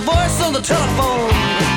voice on the telephone.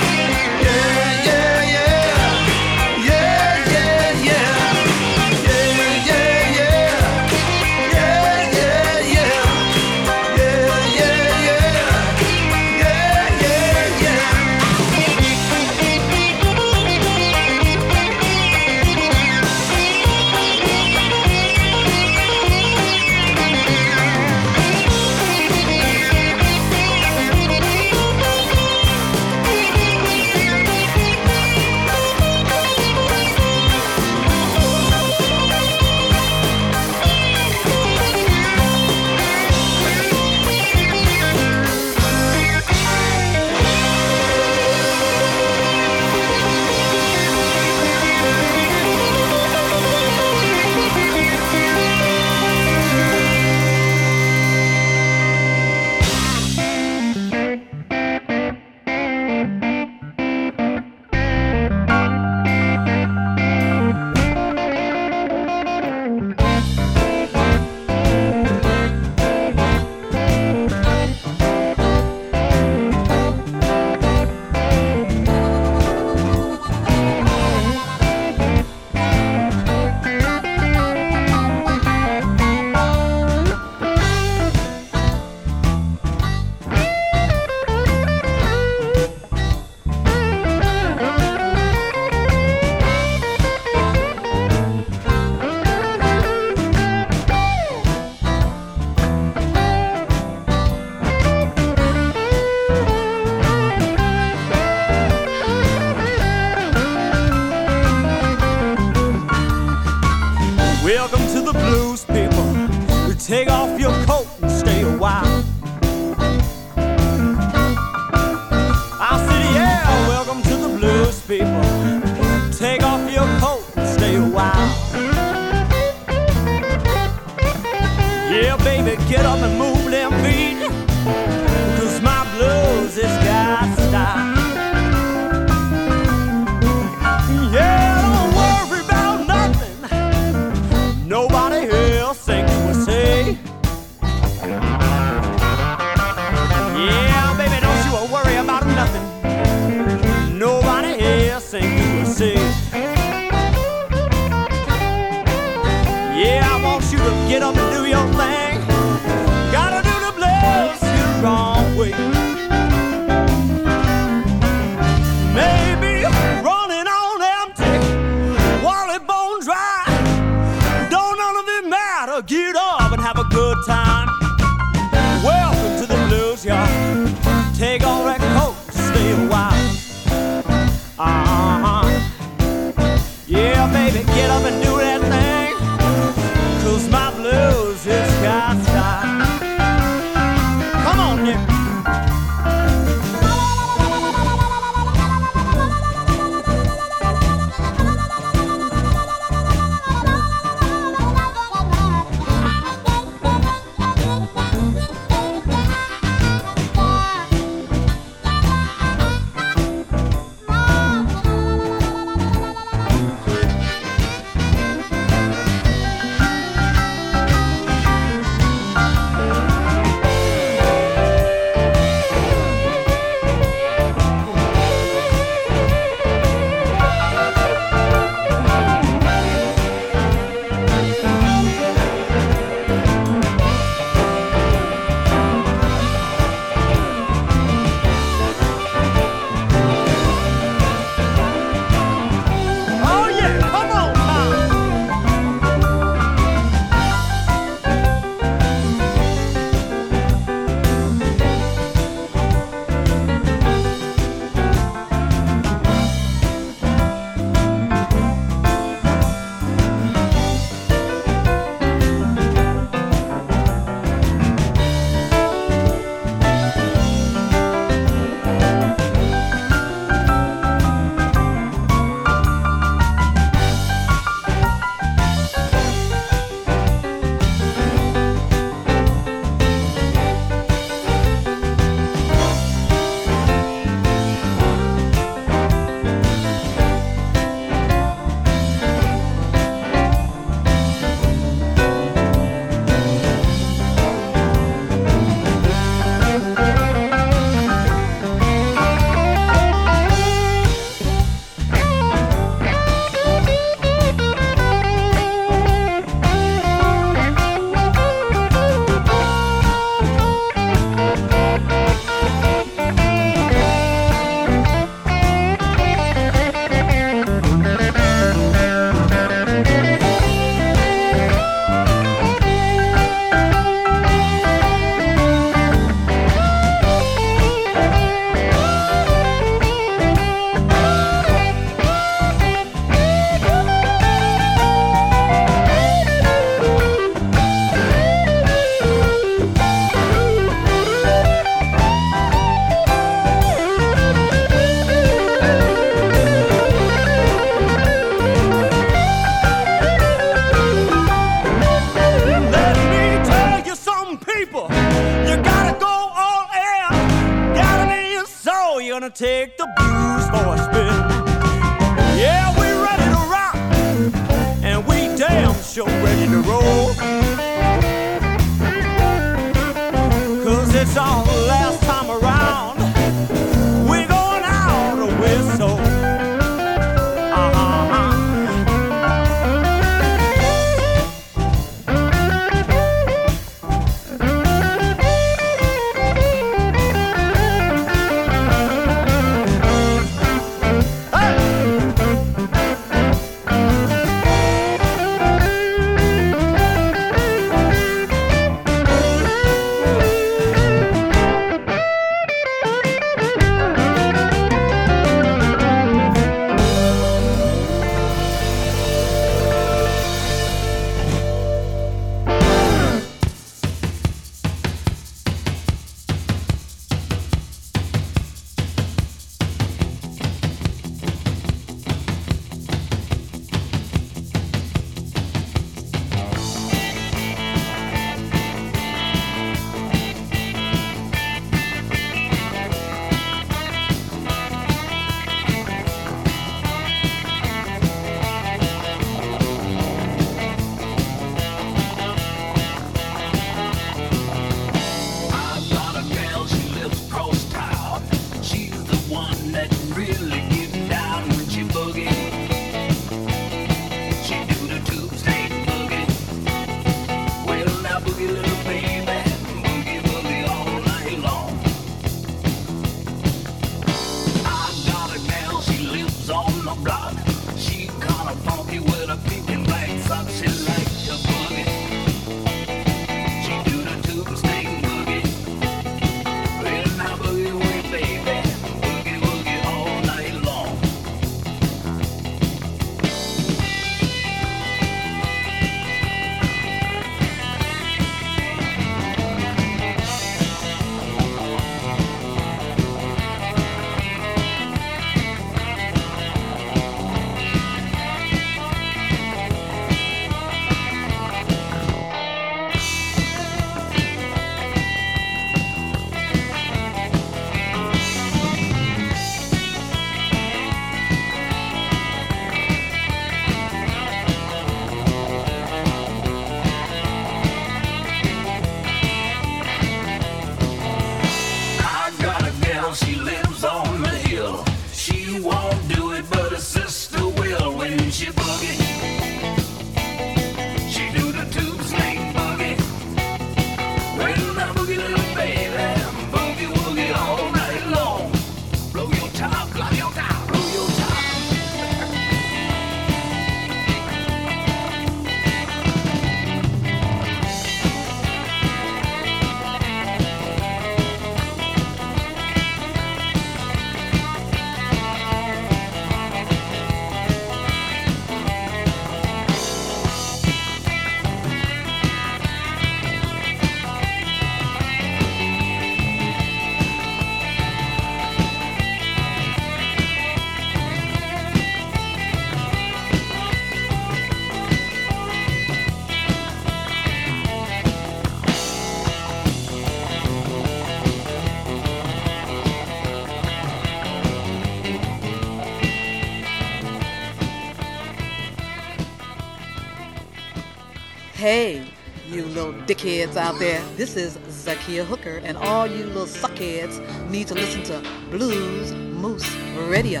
Hey, you little dickheads out there. This is Zakiya Hooker, and all you little suckheads need to listen to Blues Moose Radio.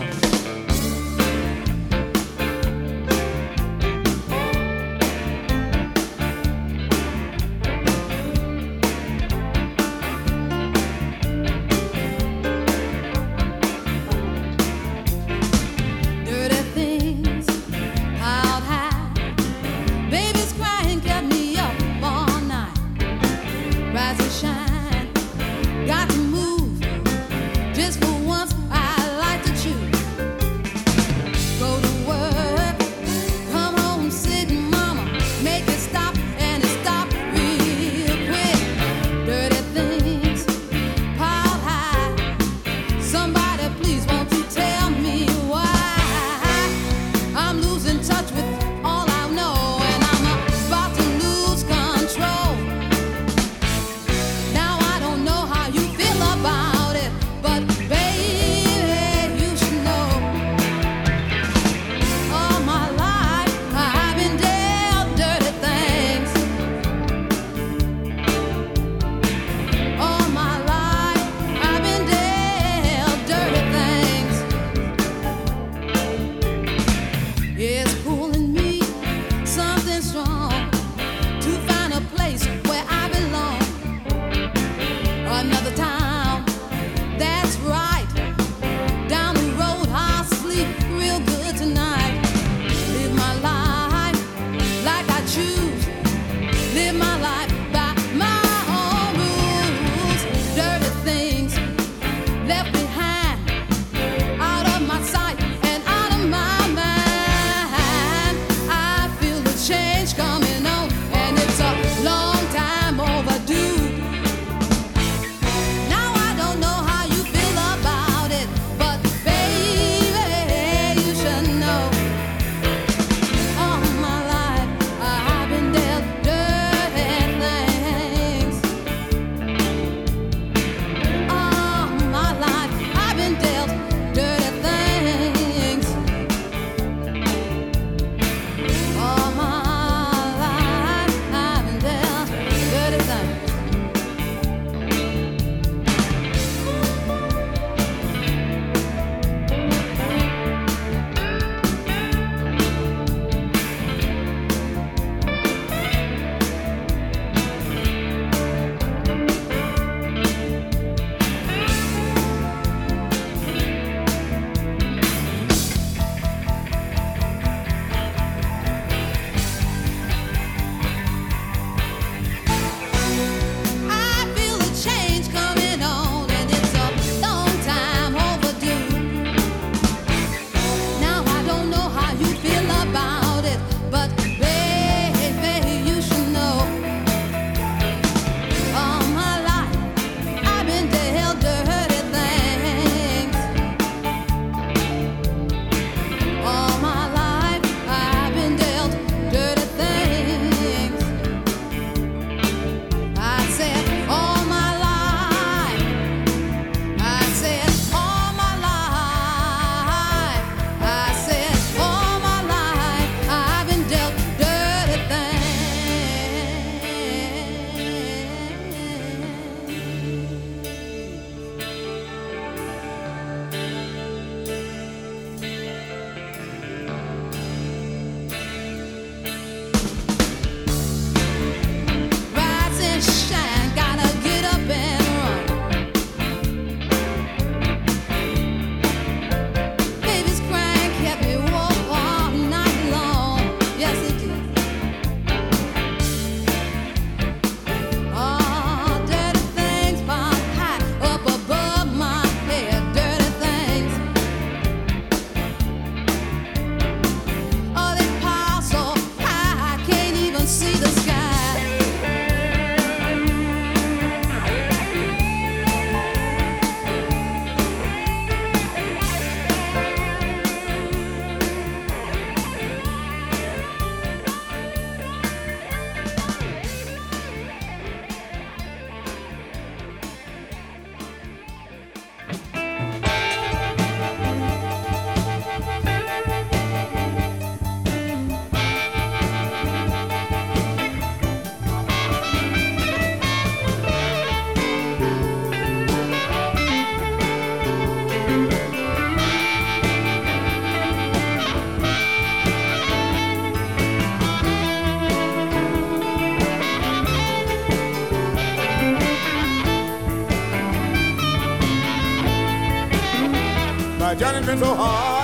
Johnny's been so oh, hard.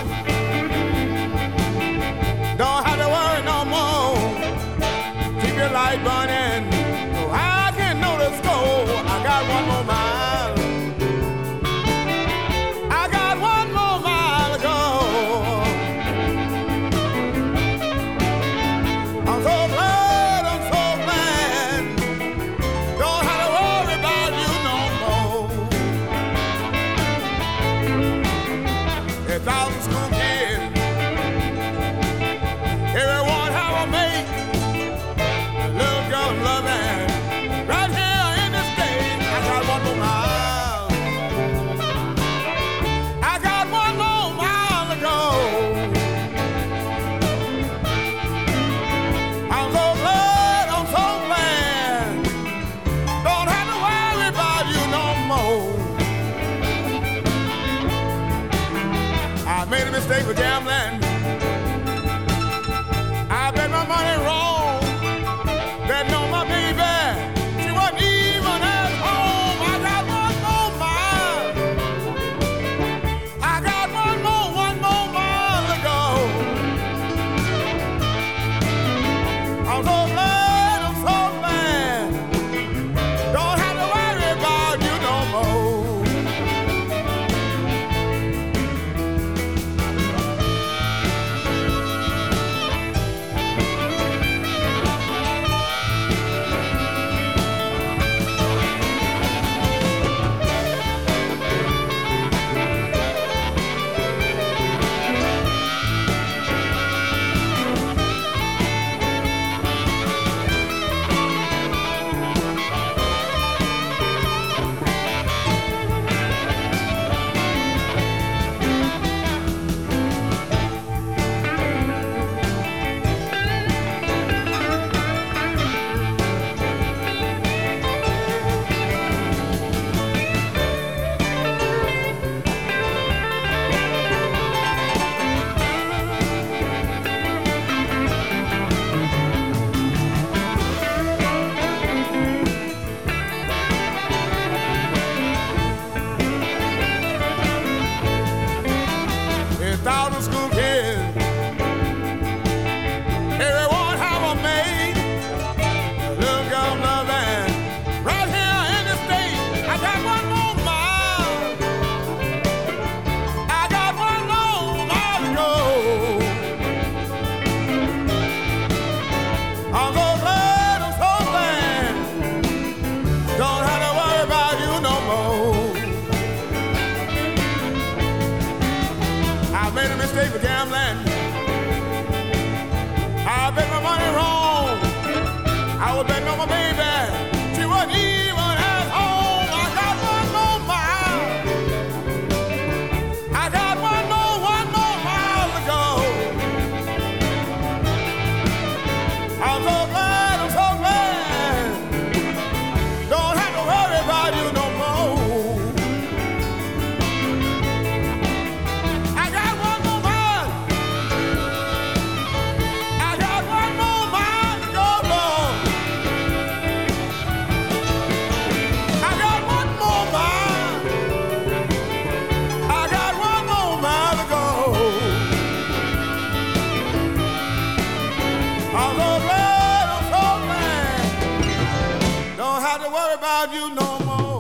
you no more.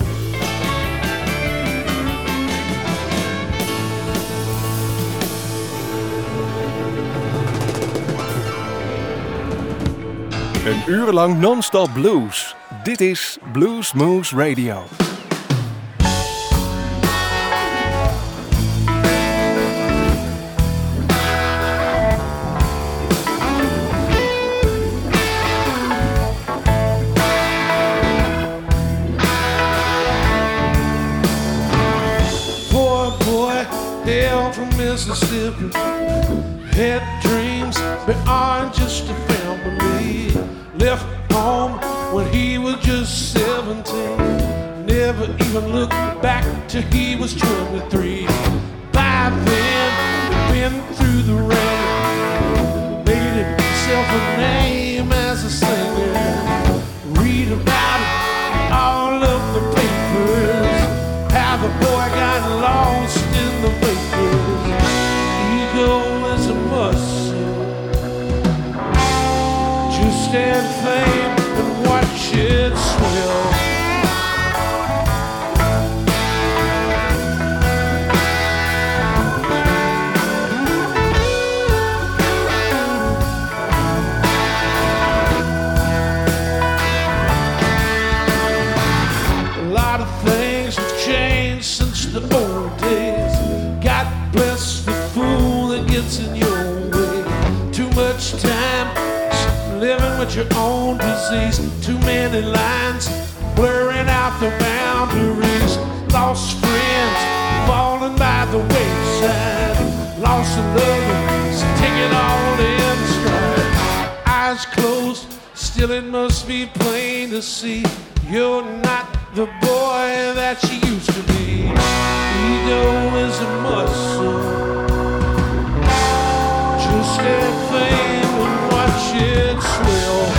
Een uur lang non-stop blues. Dit is Blues Moose Radio. beyond just a family. Left home when he was just 17. Never even looked back till he was 23. The old days. God bless the fool that gets in your way. Too much time living with your own disease. Too many lines blurring out the boundaries. Lost friends falling by the wayside. Lost a lover, it all in stride. Eyes closed, still it must be plain to see you're not the boy that she used to be. Ego is a muscle. Just add fame and watch it swell.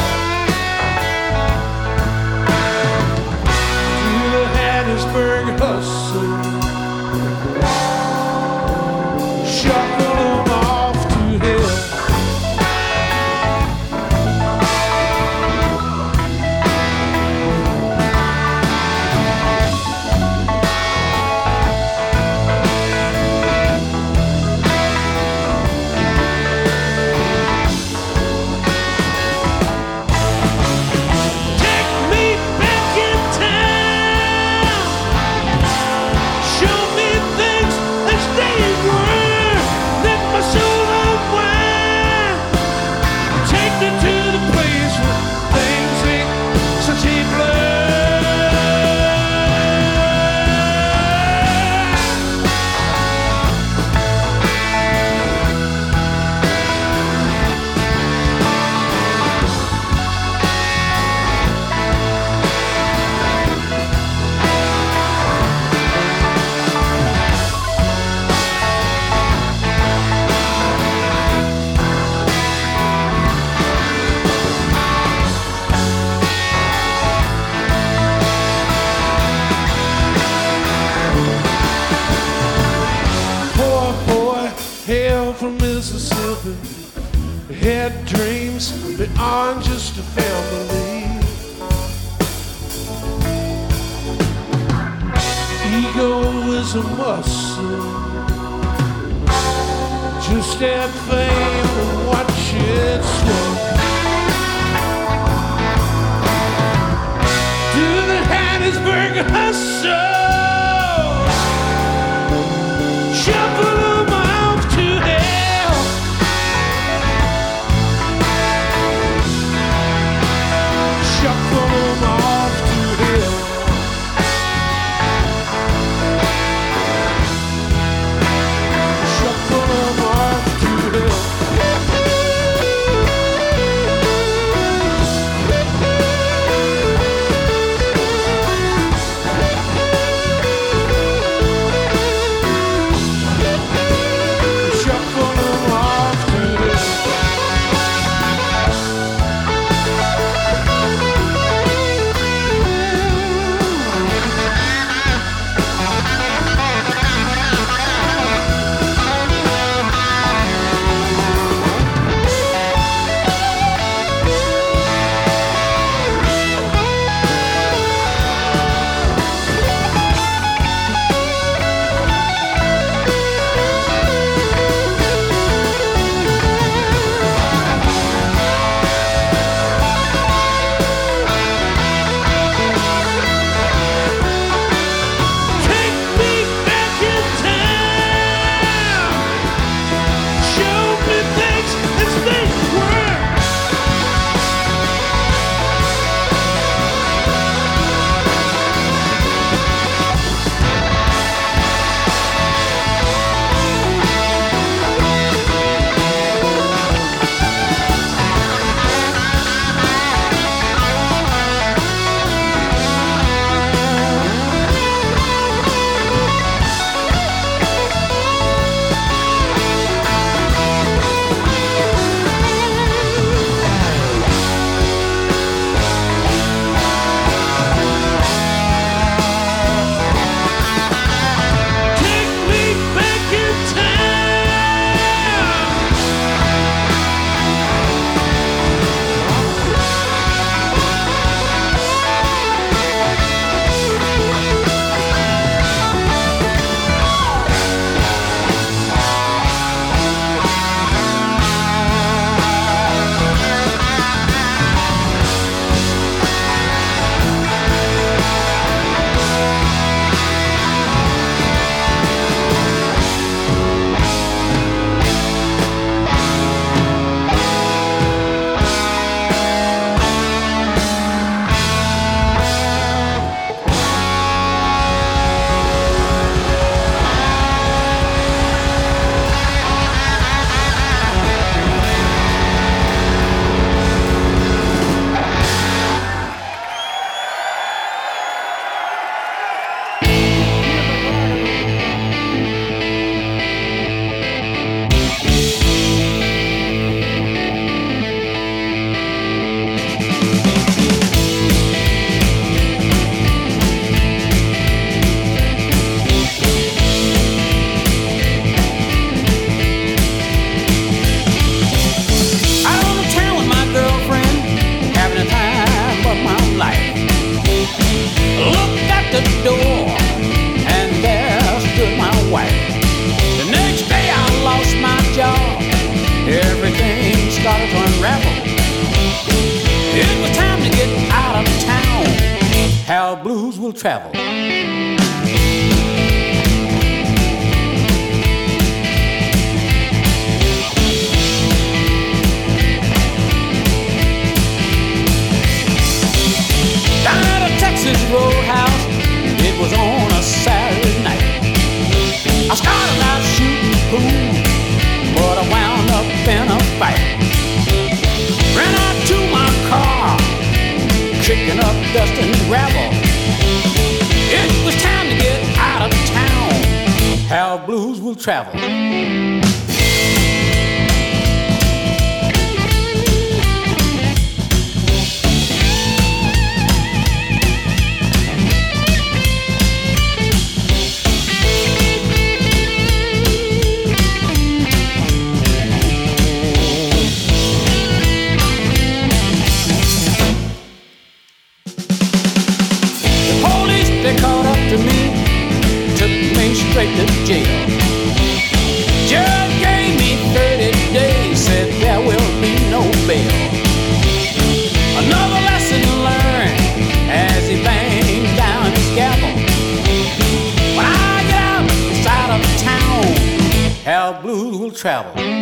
to jail. Judge gave me 30 days, said there will be no bail. Another lesson learned as he banged down his gavel. When I get out, it's out of town, how blues will travel.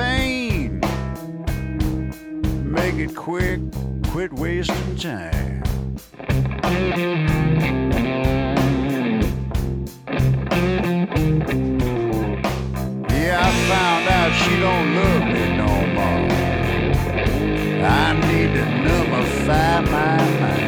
vein. Make it quick, quit wasting time. Yeah, I found out she don't love me no more. I need to nullify my mind.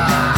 Ah!